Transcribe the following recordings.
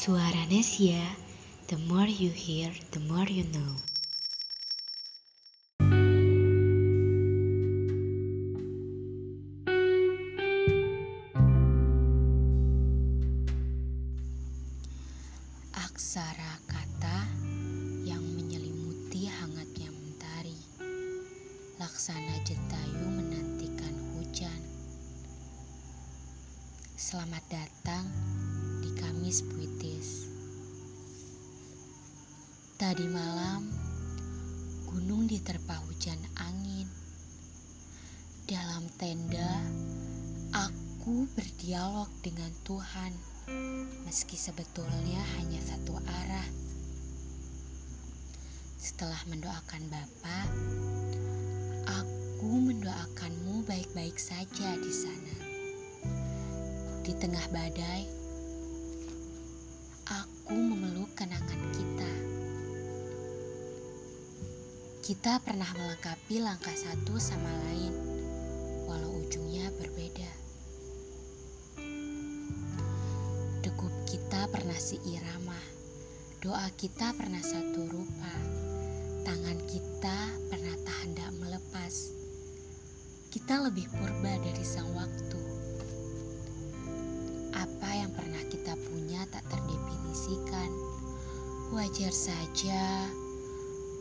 Suara Nesia, the more you hear, the more you know. Aksara kata yang menyelimuti hangatnya mentari. Laksana jetayu menantikan hujan. Selamat datang Kamis Puitis. Tadi malam, gunung diterpa hujan angin. Dalam tenda, aku berdialog dengan Tuhan, meski sebetulnya hanya satu arah. Setelah mendoakan Bapa, aku mendoakanmu baik-baik saja di sana. Di tengah badai, aku memeluk kenangan kita. Kita pernah melengkapi langkah satu sama lain, walau ujungnya berbeda. Degup kita pernah seirama, doa kita pernah satu rupa, tangan kita pernah tak hendak melepas. Kita lebih purba dari sang waktu. Wajar saja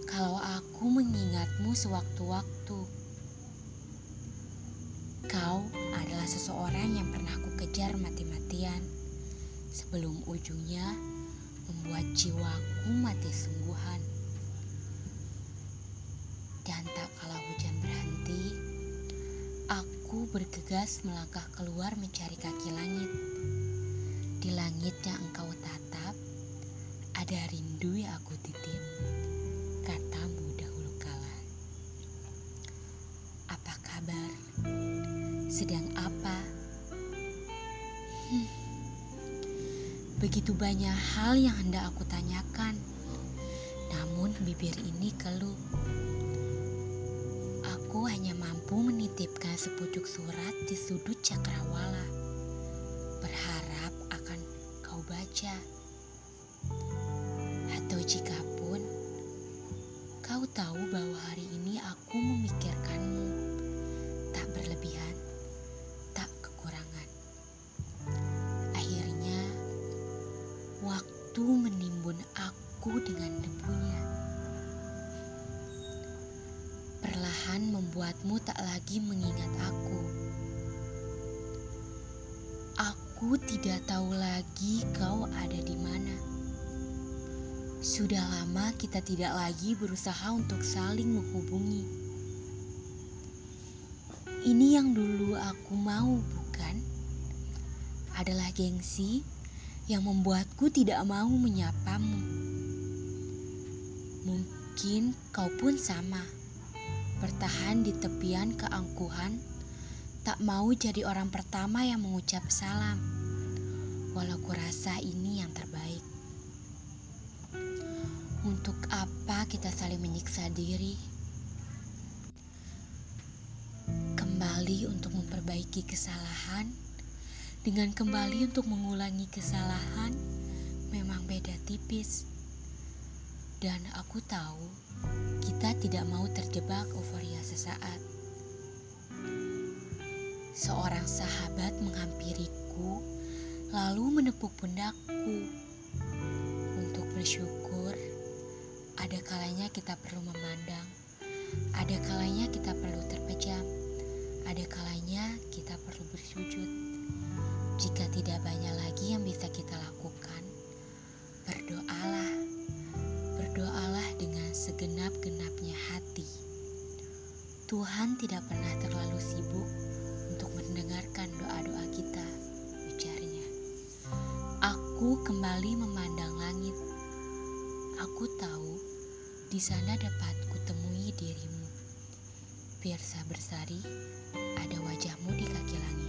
kalau aku mengingatmu sewaktu-waktu. Kau adalah seseorang yang pernah ku kejar mati-matian sebelum ujungnya membuat jiwaku mati sungguhan. Dan tak kala hujan berhenti, aku bergegas melangkah keluar mencari kaki langit. Di langit yang engkau tatap, ada rindu yang aku titip, katamu dahulu kala. Apa kabar? Sedang apa? Hmm. Begitu banyak hal yang hendak aku tanyakan, namun bibir ini keluh. Aku hanya mampu menitipkan sepucuk surat di sudut cakrawala, berharap akan kau baca. Tahu bahwa hari ini aku memikirkanmu, tak berlebihan, tak kekurangan. Akhirnya, waktu menimbun aku dengan debunya. Perlahan membuatmu tak lagi mengingat aku. Aku tidak tahu lagi kau ada di mana. Sudah lama kita tidak lagi berusaha untuk saling menghubungi. Ini yang dulu aku mau, bukan? Adalah gengsi yang membuatku tidak mau menyapamu. Mungkin kau pun sama, bertahan di tepian keangkuhan, tak mau jadi orang pertama yang mengucap salam, walau kurasa ini yang terbaik. Kita saling menyiksa diri? Kembali untuk memperbaiki kesalahan, dengan kembali untuk mengulangi kesalahan, memang beda tipis. Dan aku tahu kita tidak mau terjebak euforia sesaat. Seorang sahabat menghampiriku, lalu menepuk pundakku. Untuk bersyukur, ada kalanya kita perlu memandang, ada kalanya kita perlu terpejam, ada kalanya kita perlu bersujud. Jika tidak banyak lagi yang bisa kita lakukan, berdoalah. Berdoalah dengan segenap-genapnya hati. Tuhan tidak pernah terlalu sibuk untuk mendengarkan doa-doa kita, ujarnya. Aku kembali memandang di sana dapat kutemui dirimu. Biar bersari, ada wajahmu di kaki langit.